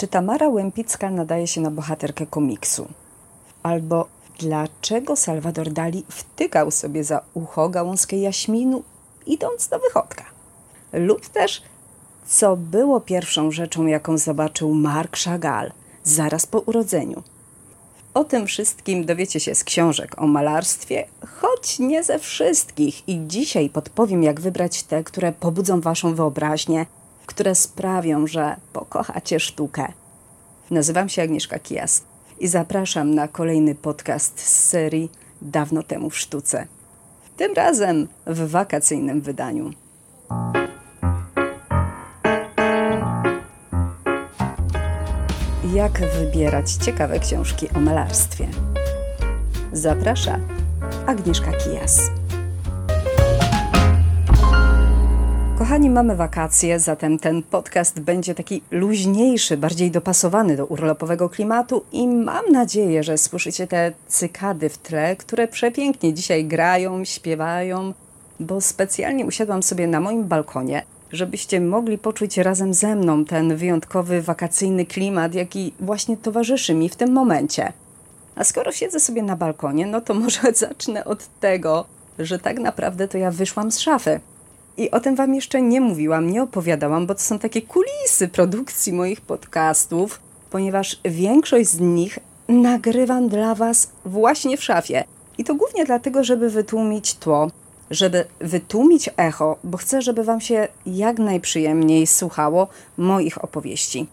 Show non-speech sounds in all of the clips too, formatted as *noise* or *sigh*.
Czy Tamara Łępicka nadaje się na bohaterkę komiksu? Albo dlaczego Salvador Dali wtykał sobie za ucho gałązkę jaśminu, idąc do wychodka? Lub też, co było pierwszą rzeczą, jaką zobaczył Marc Chagall zaraz po urodzeniu? O tym wszystkim dowiecie się z książek o malarstwie, choć nie ze wszystkich. I dzisiaj podpowiem, jak wybrać te, które pobudzą Waszą wyobraźnię, które sprawią, że pokochacie sztukę. Nazywam się Agnieszka Kijas i zapraszam na kolejny podcast z serii Dawno temu w sztuce. Tym razem w wakacyjnym wydaniu. Jak wybierać ciekawe książki o malarstwie? Zaprasza Agnieszka Kijas. Kochani, mamy wakacje, zatem ten podcast będzie taki luźniejszy, bardziej dopasowany do urlopowego klimatu i mam nadzieję, że słyszycie te cykady w tle, które przepięknie dzisiaj grają, śpiewają, bo specjalnie usiadłam sobie na moim balkonie, żebyście mogli poczuć razem ze mną ten wyjątkowy wakacyjny klimat, jaki właśnie towarzyszy mi w tym momencie. A skoro siedzę sobie na balkonie, no to może *laughs* zacznę od tego, że tak naprawdę to ja wyszłam z szafy. I o tym Wam jeszcze nie mówiłam, nie opowiadałam, bo to są takie kulisy produkcji moich podcastów, ponieważ większość z nich nagrywam dla Was właśnie w szafie. I to głównie dlatego, żeby wytłumić tło, żeby wytłumić echo, bo chcę, żeby Wam się jak najprzyjemniej słuchało moich opowieści.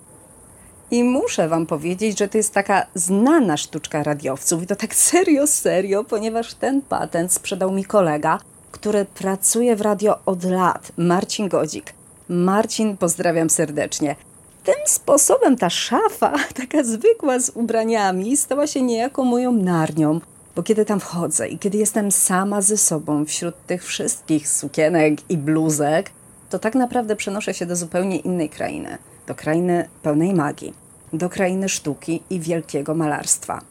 I muszę Wam powiedzieć, że to jest taka znana sztuczka radiowców, i to tak serio, serio, ponieważ ten patent sprzedał mi kolega, który pracuje w radio od lat, Marcin Godzik. Marcin, pozdrawiam serdecznie. Tym sposobem ta szafa, *laughs* taka zwykła z ubraniami, stała się niejako moją narnią, bo kiedy tam wchodzę i kiedy jestem sama ze sobą wśród tych wszystkich sukienek i bluzek, to tak naprawdę przenoszę się do zupełnie innej krainy, do krainy pełnej magii, do krainy sztuki i wielkiego malarstwa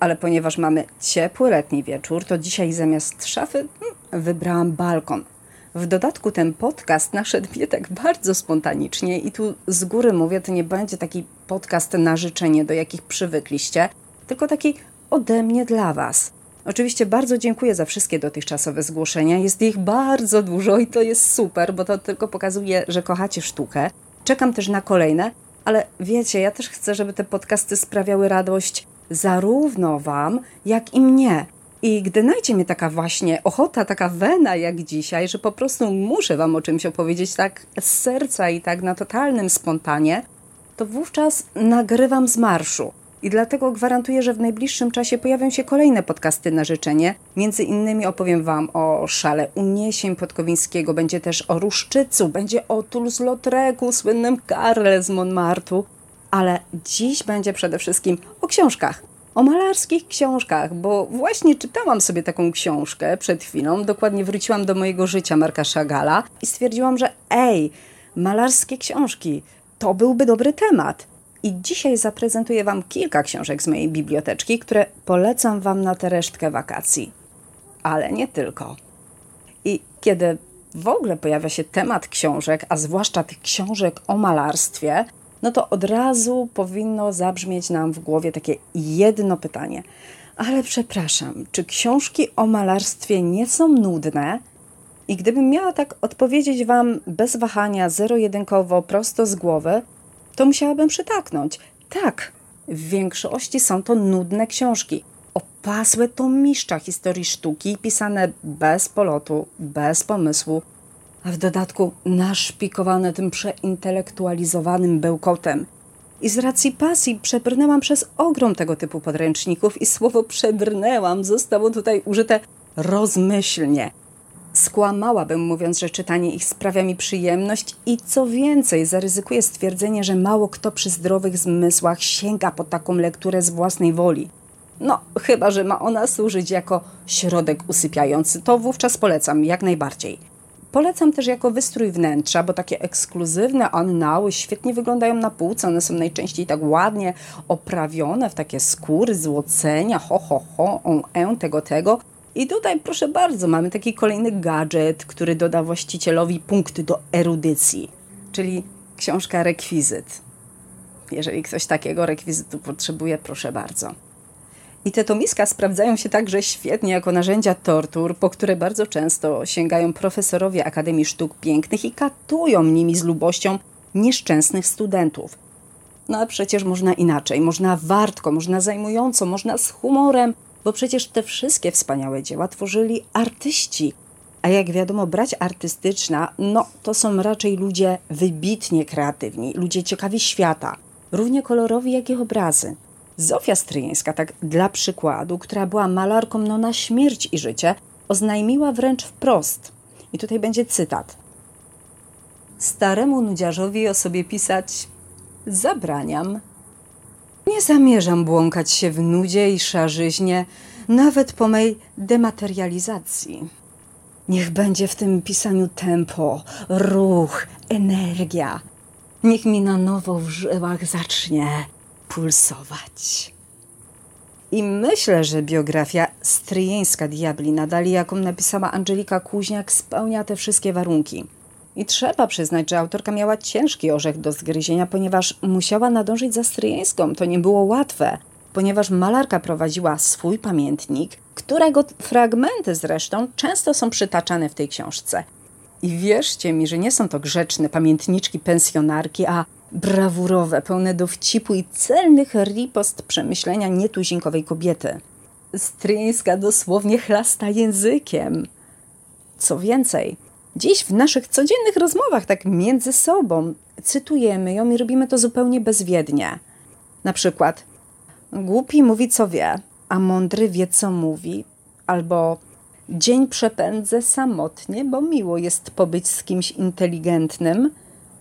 ale ponieważ mamy ciepły letni wieczór, to dzisiaj zamiast szafy hmm, wybrałam balkon. W dodatku ten podcast naszedł mnie tak bardzo spontanicznie i tu z góry mówię, to nie będzie taki podcast na życzenie, do jakich przywykliście, tylko taki ode mnie dla Was. Oczywiście bardzo dziękuję za wszystkie dotychczasowe zgłoszenia. Jest ich bardzo dużo i to jest super, bo to tylko pokazuje, że kochacie sztukę. Czekam też na kolejne, ale wiecie, ja też chcę, żeby te podcasty sprawiały radość zarówno Wam, jak i mnie. I gdy najdzie mnie taka właśnie ochota, taka wena jak dzisiaj, że po prostu muszę Wam o czymś opowiedzieć tak z serca i tak na totalnym spontanie, to wówczas nagrywam z marszu. I dlatego gwarantuję, że w najbliższym czasie pojawią się kolejne podcasty na życzenie. Między innymi opowiem Wam o szale uniesień Podkowińskiego, będzie też o Ruszczycu, będzie o Toulouse-Lautrecu, słynnym Karle z Montmartu ale dziś będzie przede wszystkim o książkach. O malarskich książkach, bo właśnie czytałam sobie taką książkę przed chwilą, dokładnie wróciłam do mojego życia Marka Szagala i stwierdziłam, że ej, malarskie książki, to byłby dobry temat. I dzisiaj zaprezentuję Wam kilka książek z mojej biblioteczki, które polecam Wam na tę resztkę wakacji. Ale nie tylko. I kiedy w ogóle pojawia się temat książek, a zwłaszcza tych książek o malarstwie, no to od razu powinno zabrzmieć nam w głowie takie jedno pytanie. Ale przepraszam, czy książki o malarstwie nie są nudne? I gdybym miała tak odpowiedzieć Wam bez wahania, zero-jedynkowo, prosto z głowy, to musiałabym przytaknąć. Tak, w większości są to nudne książki. Opasłe to mistrza historii sztuki, pisane bez polotu, bez pomysłu, a w dodatku naszpikowane tym przeintelektualizowanym bełkotem. I z racji pasji przebrnęłam przez ogrom tego typu podręczników i słowo przebrnęłam zostało tutaj użyte rozmyślnie. Skłamałabym mówiąc, że czytanie ich sprawia mi przyjemność i co więcej, zaryzykuję stwierdzenie, że mało kto przy zdrowych zmysłach sięga po taką lekturę z własnej woli. No, chyba że ma ona służyć jako środek usypiający, to wówczas polecam jak najbardziej. Polecam też jako wystrój wnętrza, bo takie ekskluzywne annały świetnie wyglądają na półce. One są najczęściej tak ładnie oprawione w takie skóry, złocenia, ho, ho, ho, on, en, tego, tego. I tutaj, proszę bardzo, mamy taki kolejny gadżet, który doda właścicielowi punkty do erudycji, czyli książka rekwizyt. Jeżeli ktoś takiego rekwizytu potrzebuje, proszę bardzo. I te tomiska sprawdzają się także świetnie jako narzędzia tortur, po które bardzo często sięgają profesorowie Akademii Sztuk Pięknych i katują nimi z lubością nieszczęsnych studentów. No a przecież można inaczej, można wartko, można zajmująco, można z humorem, bo przecież te wszystkie wspaniałe dzieła tworzyli artyści. A jak wiadomo, brać artystyczna, no to są raczej ludzie wybitnie kreatywni, ludzie ciekawi świata, równie kolorowi jak ich obrazy. Zofia Stryjeńska, tak dla przykładu, która była malarką no na śmierć i życie, oznajmiła wręcz wprost. I tutaj będzie cytat. Staremu nudziarzowi o sobie pisać zabraniam. Nie zamierzam błąkać się w nudzie i szarzyźnie, nawet po mej dematerializacji. Niech będzie w tym pisaniu tempo, ruch, energia. Niech mi na nowo w żyłach zacznie pulsować. I myślę, że biografia stryjeńska diabli nadali, jaką napisała Angelika Kuźniak, spełnia te wszystkie warunki. I trzeba przyznać, że autorka miała ciężki orzech do zgryzienia, ponieważ musiała nadążyć za stryjeńską. To nie było łatwe, ponieważ malarka prowadziła swój pamiętnik, którego fragmenty zresztą często są przytaczane w tej książce. I wierzcie mi, że nie są to grzeczne pamiętniczki pensjonarki, a brawurowe, pełne dowcipu i celnych ripost przemyślenia nietuzinkowej kobiety. Stryńska dosłownie chlasta językiem. Co więcej, dziś w naszych codziennych rozmowach, tak między sobą, cytujemy ją i robimy to zupełnie bezwiednie. Na przykład, głupi mówi co wie, a mądry wie co mówi, albo dzień przepędzę samotnie, bo miło jest pobyć z kimś inteligentnym –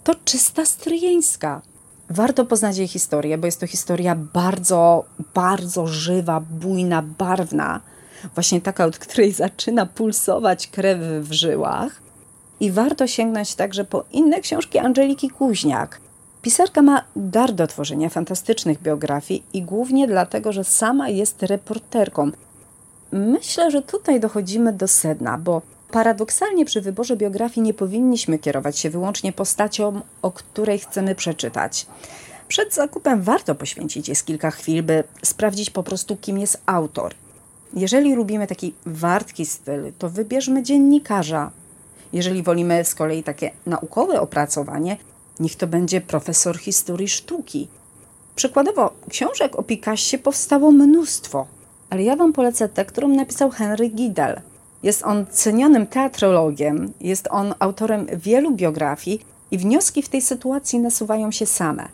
to czysta stryjeńska. Warto poznać jej historię, bo jest to historia bardzo, bardzo żywa, bujna, barwna. Właśnie taka, od której zaczyna pulsować krew w żyłach. I warto sięgnąć także po inne książki Angeliki Kuźniak. Pisarka ma dar do tworzenia fantastycznych biografii i głównie dlatego, że sama jest reporterką. Myślę, że tutaj dochodzimy do sedna, bo Paradoksalnie przy wyborze biografii nie powinniśmy kierować się wyłącznie postacią, o której chcemy przeczytać. Przed zakupem warto poświęcić jest kilka chwil, by sprawdzić po prostu, kim jest autor. Jeżeli lubimy taki wartki styl, to wybierzmy dziennikarza. Jeżeli wolimy z kolei takie naukowe opracowanie, niech to będzie profesor historii sztuki. Przykładowo, książek o Picassie powstało mnóstwo, ale ja Wam polecę tę, którą napisał Henry Giddel – jest on cenionym teatrologiem, jest on autorem wielu biografii i wnioski w tej sytuacji nasuwają się same.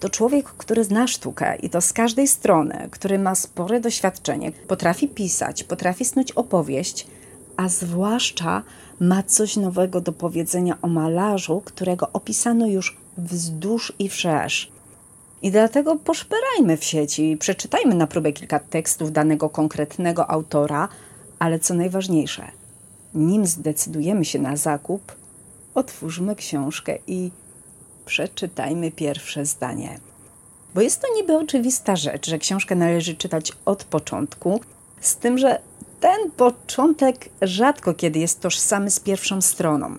To człowiek, który zna sztukę i to z każdej strony, który ma spore doświadczenie, potrafi pisać, potrafi snuć opowieść, a zwłaszcza ma coś nowego do powiedzenia o malarzu, którego opisano już wzdłuż i wszerz. I dlatego poszperajmy w sieci, przeczytajmy na próbę kilka tekstów danego konkretnego autora – ale co najważniejsze, nim zdecydujemy się na zakup, otwórzmy książkę i przeczytajmy pierwsze zdanie. Bo jest to niby oczywista rzecz, że książkę należy czytać od początku, z tym, że ten początek rzadko kiedy jest tożsamy z pierwszą stroną.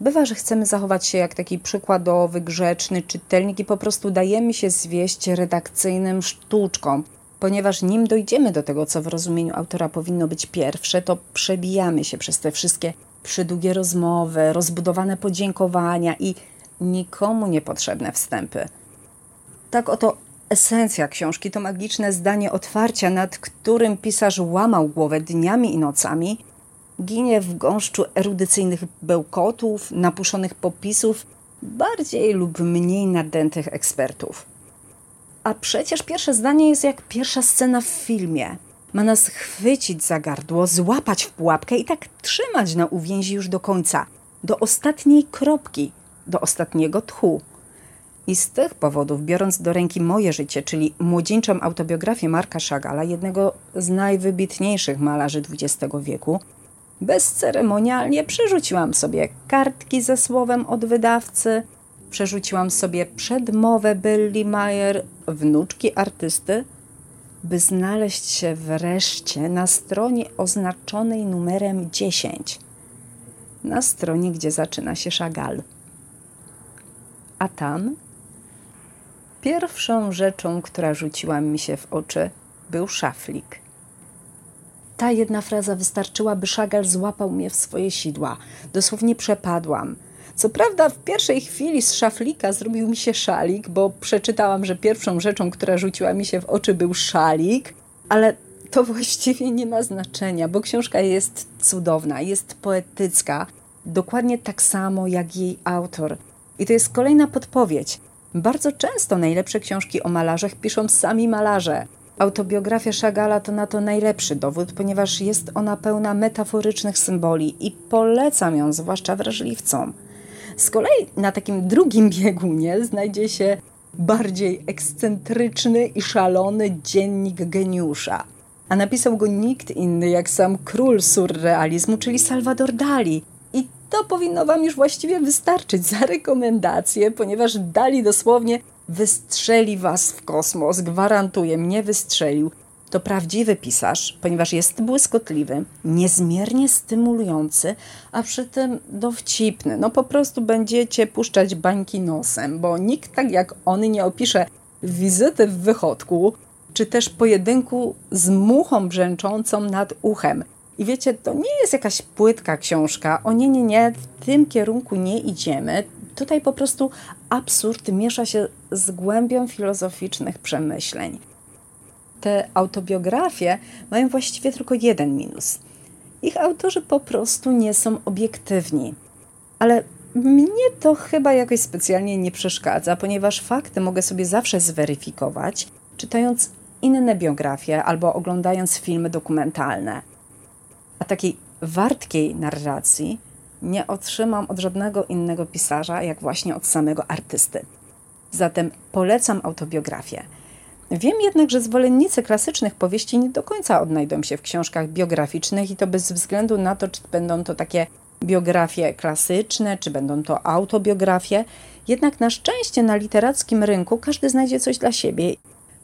Bywa, że chcemy zachować się jak taki przykładowy, grzeczny czytelnik i po prostu dajemy się zwieść redakcyjnym sztuczkom, ponieważ nim dojdziemy do tego, co w rozumieniu autora powinno być pierwsze, to przebijamy się przez te wszystkie przydługie rozmowy, rozbudowane podziękowania i nikomu niepotrzebne wstępy. Tak oto esencja książki to magiczne zdanie otwarcia, nad którym pisarz łamał głowę dniami i nocami, ginie w gąszczu erudycyjnych bełkotów, napuszonych popisów, bardziej lub mniej nadętych ekspertów. A przecież pierwsze zdanie jest jak pierwsza scena w filmie. Ma nas chwycić za gardło, złapać w pułapkę i tak trzymać na uwięzi już do końca, do ostatniej kropki, do ostatniego tchu. I z tych powodów, biorąc do ręki moje życie, czyli młodzieńczą autobiografię Marka Szagala, jednego z najwybitniejszych malarzy XX wieku, bezceremonialnie przerzuciłam sobie kartki ze słowem od wydawcy, przerzuciłam sobie przedmowę Billy Mayer, wnuczki artysty, by znaleźć się wreszcie na stronie oznaczonej numerem 10. Na stronie, gdzie zaczyna się Chagall. A tam pierwszą rzeczą, która rzuciła mi się w oczy, był szaflik. Ta jedna fraza wystarczyła, by szagal złapał mnie w swoje sidła. Dosłownie przepadłam. Co prawda, w pierwszej chwili z szaflika zrobił mi się szalik, bo przeczytałam, że pierwszą rzeczą, która rzuciła mi się w oczy, był szalik, ale to *laughs* właściwie nie ma znaczenia, bo książka jest cudowna, jest poetycka, dokładnie tak samo jak jej autor. I to jest kolejna podpowiedź. Bardzo często najlepsze książki o malarzach piszą sami malarze. Autobiografia Chagala to na to najlepszy dowód, ponieważ jest ona pełna metaforycznych symboli i polecam ją zwłaszcza wrażliwcom. Z kolei na takim drugim biegunie znajdzie się bardziej ekscentryczny i szalony dziennik geniusza. A napisał go nikt inny jak sam król surrealizmu, czyli Salvador Dali. I to powinno Wam już właściwie wystarczyć za rekomendację, ponieważ Dali dosłownie wystrzeli Was w kosmos, gwarantuję, mnie wystrzelił. To prawdziwy pisarz, ponieważ jest błyskotliwy, niezmiernie stymulujący, a przy tym dowcipny. No po prostu będziecie puszczać bańki nosem, bo nikt tak jak on nie opisze wizyty w wychodku, czy też pojedynku z muchą brzęczącą nad uchem. I wiecie, to nie jest jakaś płytka książka. O nie, nie, nie, w tym kierunku nie idziemy. Tutaj po prostu absurd miesza się z głębią filozoficznych przemyśleń. Te autobiografie mają właściwie tylko jeden minus. Ich autorzy po prostu nie są obiektywni. Ale mnie to chyba jakoś specjalnie nie przeszkadza, ponieważ fakty mogę sobie zawsze zweryfikować, czytając inne biografie albo oglądając filmy dokumentalne. A takiej wartkiej narracji nie otrzymam od żadnego innego pisarza, jak właśnie od samego artysty. Zatem polecam autobiografię. Wiem jednak, że zwolennicy klasycznych powieści nie do końca odnajdą się w książkach biograficznych i to bez względu na to, czy będą to takie biografie klasyczne, czy będą to autobiografie. Jednak na szczęście na literackim rynku każdy znajdzie coś dla siebie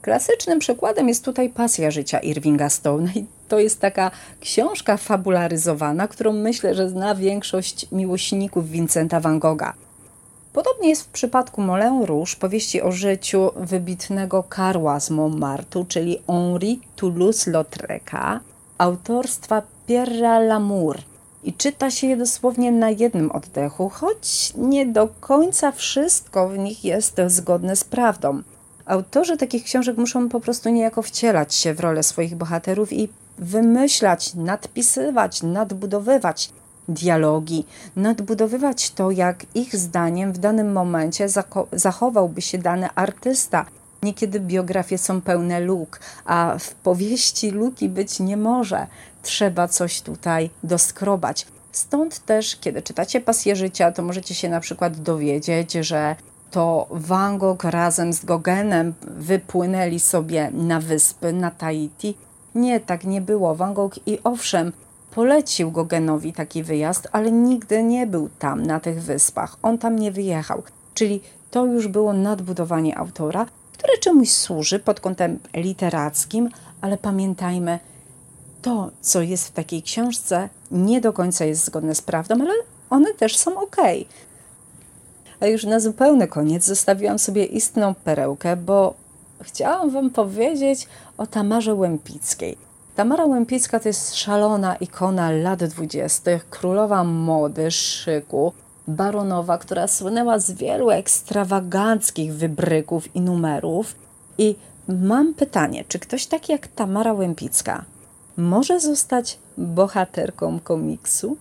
Klasycznym przykładem jest tutaj Pasja życia Irvinga Stone. I to jest taka książka fabularyzowana, którą myślę, że zna większość miłośników Vincenta van Gogha. Podobnie jest w przypadku Moulin Rouge, powieści o życiu wybitnego Karła z Montmartu, czyli Henri Toulouse-Lautreca, autorstwa Pierre Lamour. I czyta się je dosłownie na jednym oddechu, choć nie do końca wszystko w nich jest zgodne z prawdą. Autorzy takich książek muszą po prostu niejako wcielać się w rolę swoich bohaterów i wymyślać, nadpisywać, nadbudowywać dialogi, nadbudowywać to, jak ich zdaniem w danym momencie zachowałby się dany artysta. Niekiedy biografie są pełne luk, a w powieści luki być nie może. Trzeba coś tutaj doskrobać. Stąd też, kiedy czytacie pasję życia, to możecie się na przykład dowiedzieć, że to Van Gogh razem z Gogenem wypłynęli sobie na wyspy, na Tahiti. Nie, tak nie było. Van Gogh i owszem, polecił Gogenowi taki wyjazd, ale nigdy nie był tam, na tych wyspach. On tam nie wyjechał. Czyli to już było nadbudowanie autora, które czemuś służy pod kątem literackim, ale pamiętajmy, to, co jest w takiej książce, nie do końca jest zgodne z prawdą, ale one też są ok. A już na zupełny koniec zostawiłam sobie istną perełkę, bo chciałam Wam powiedzieć o Tamarze Łępickiej. Tamara Łępicka to jest szalona ikona lat dwudziestych, królowa mody, szyku, baronowa, która słynęła z wielu ekstrawaganckich wybryków i numerów. I mam pytanie, czy ktoś taki jak Tamara Łępicka może zostać bohaterką komiksu?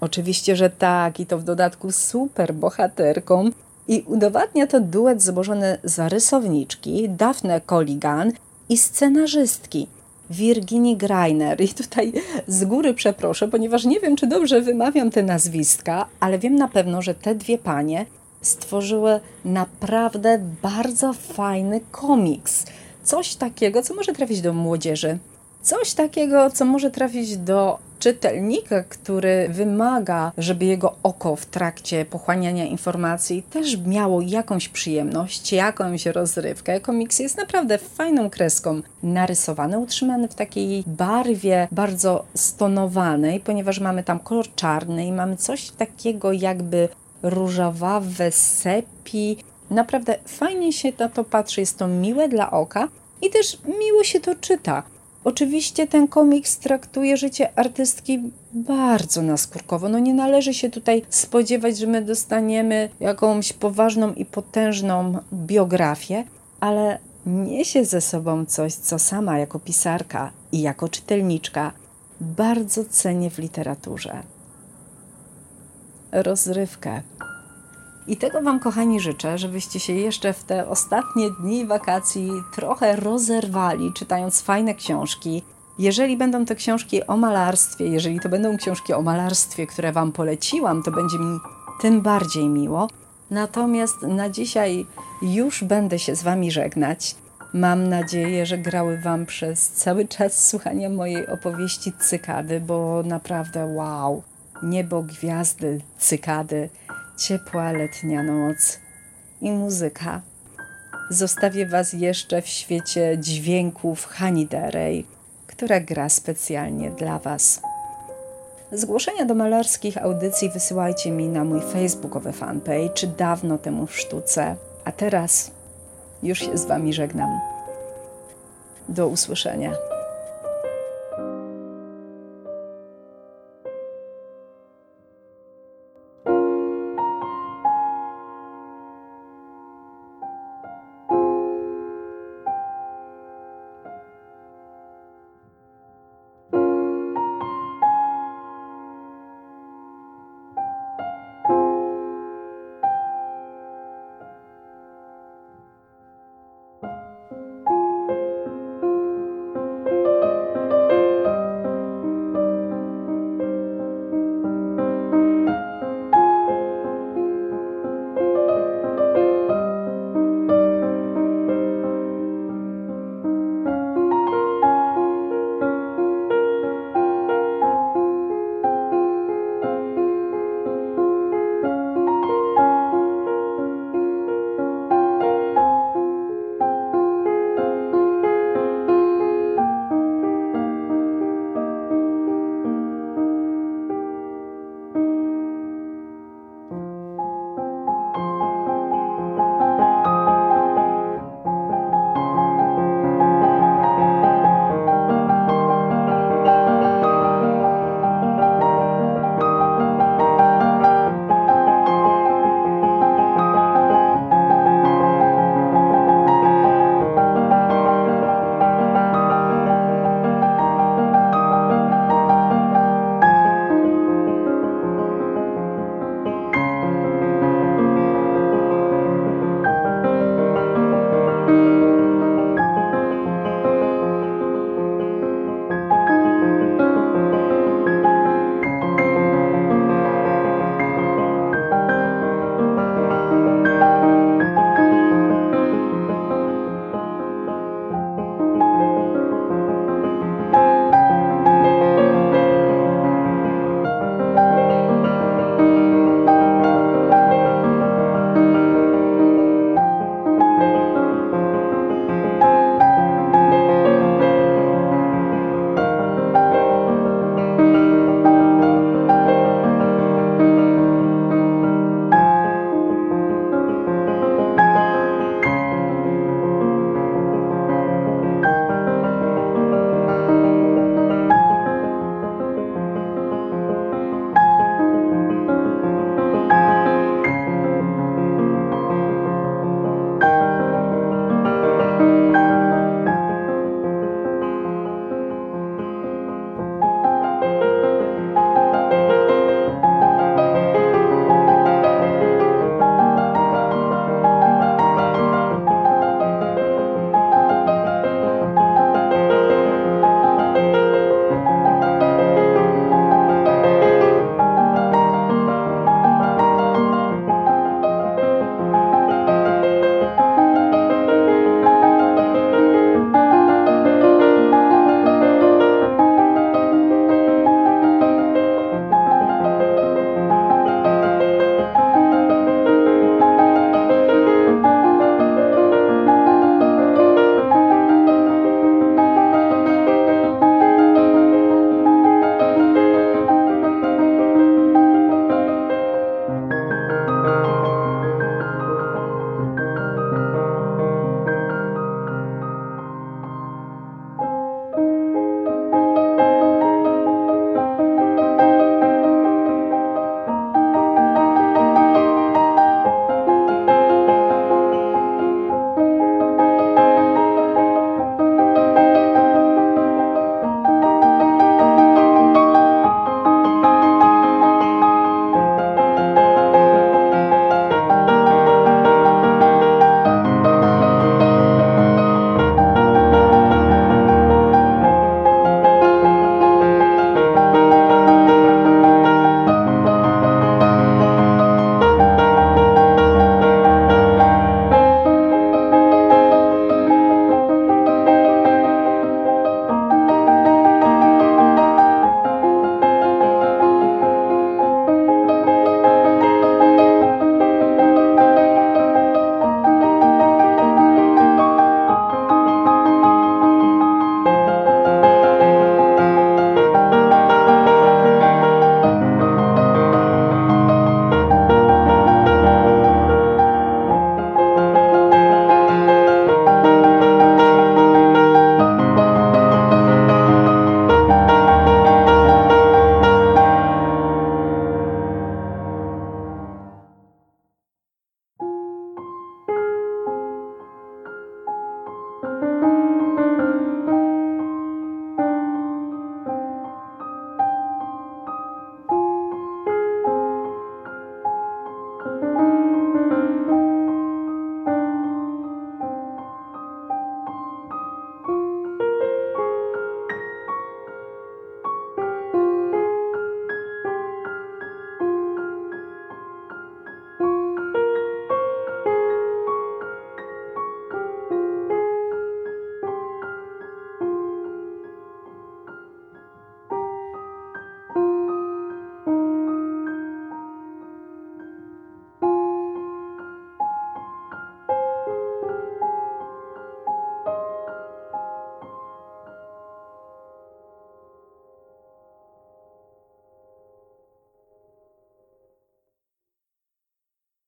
Oczywiście, że tak, i to w dodatku super bohaterką. I udowadnia to duet złożony z rysowniczki Daphne Colligan i scenarzystki Virginie Greiner. I tutaj z góry przeproszę, ponieważ nie wiem, czy dobrze wymawiam te nazwiska, ale wiem na pewno, że te dwie panie stworzyły naprawdę bardzo fajny komiks. Coś takiego, co może trafić do młodzieży. Coś takiego, co może trafić do czytelnika, który wymaga, żeby jego oko w trakcie pochłaniania informacji też miało jakąś przyjemność, jakąś rozrywkę. Komiks jest naprawdę fajną kreską narysowany, utrzymany w takiej barwie bardzo stonowanej, ponieważ mamy tam kolor czarny i mamy coś takiego jakby różowawe sepi Naprawdę fajnie się na to patrzy, jest to miłe dla oka i też miło się to czyta. Oczywiście ten komiks traktuje życie artystki bardzo naskórkowo. No nie należy się tutaj spodziewać, że my dostaniemy jakąś poważną i potężną biografię, ale niesie ze sobą coś, co sama jako pisarka i jako czytelniczka bardzo cenię w literaturze. Rozrywkę. I tego Wam, kochani, życzę, żebyście się jeszcze w te ostatnie dni wakacji trochę rozerwali, czytając fajne książki. Jeżeli będą to książki o malarstwie, jeżeli to będą książki o malarstwie, które Wam poleciłam, to będzie mi tym bardziej miło. Natomiast na dzisiaj już będę się z Wami żegnać. Mam nadzieję, że grały Wam przez cały czas słuchania mojej opowieści cykady, bo naprawdę wow! Niebo, gwiazdy, cykady, ciepła letnia noc i muzyka. Zostawię Was jeszcze w świecie dźwięków Haniderej, która gra specjalnie dla Was. Zgłoszenia do malarskich audycji wysyłajcie mi na mój facebookowy fanpage dawno temu w sztuce. A teraz już się z Wami żegnam. Do usłyszenia.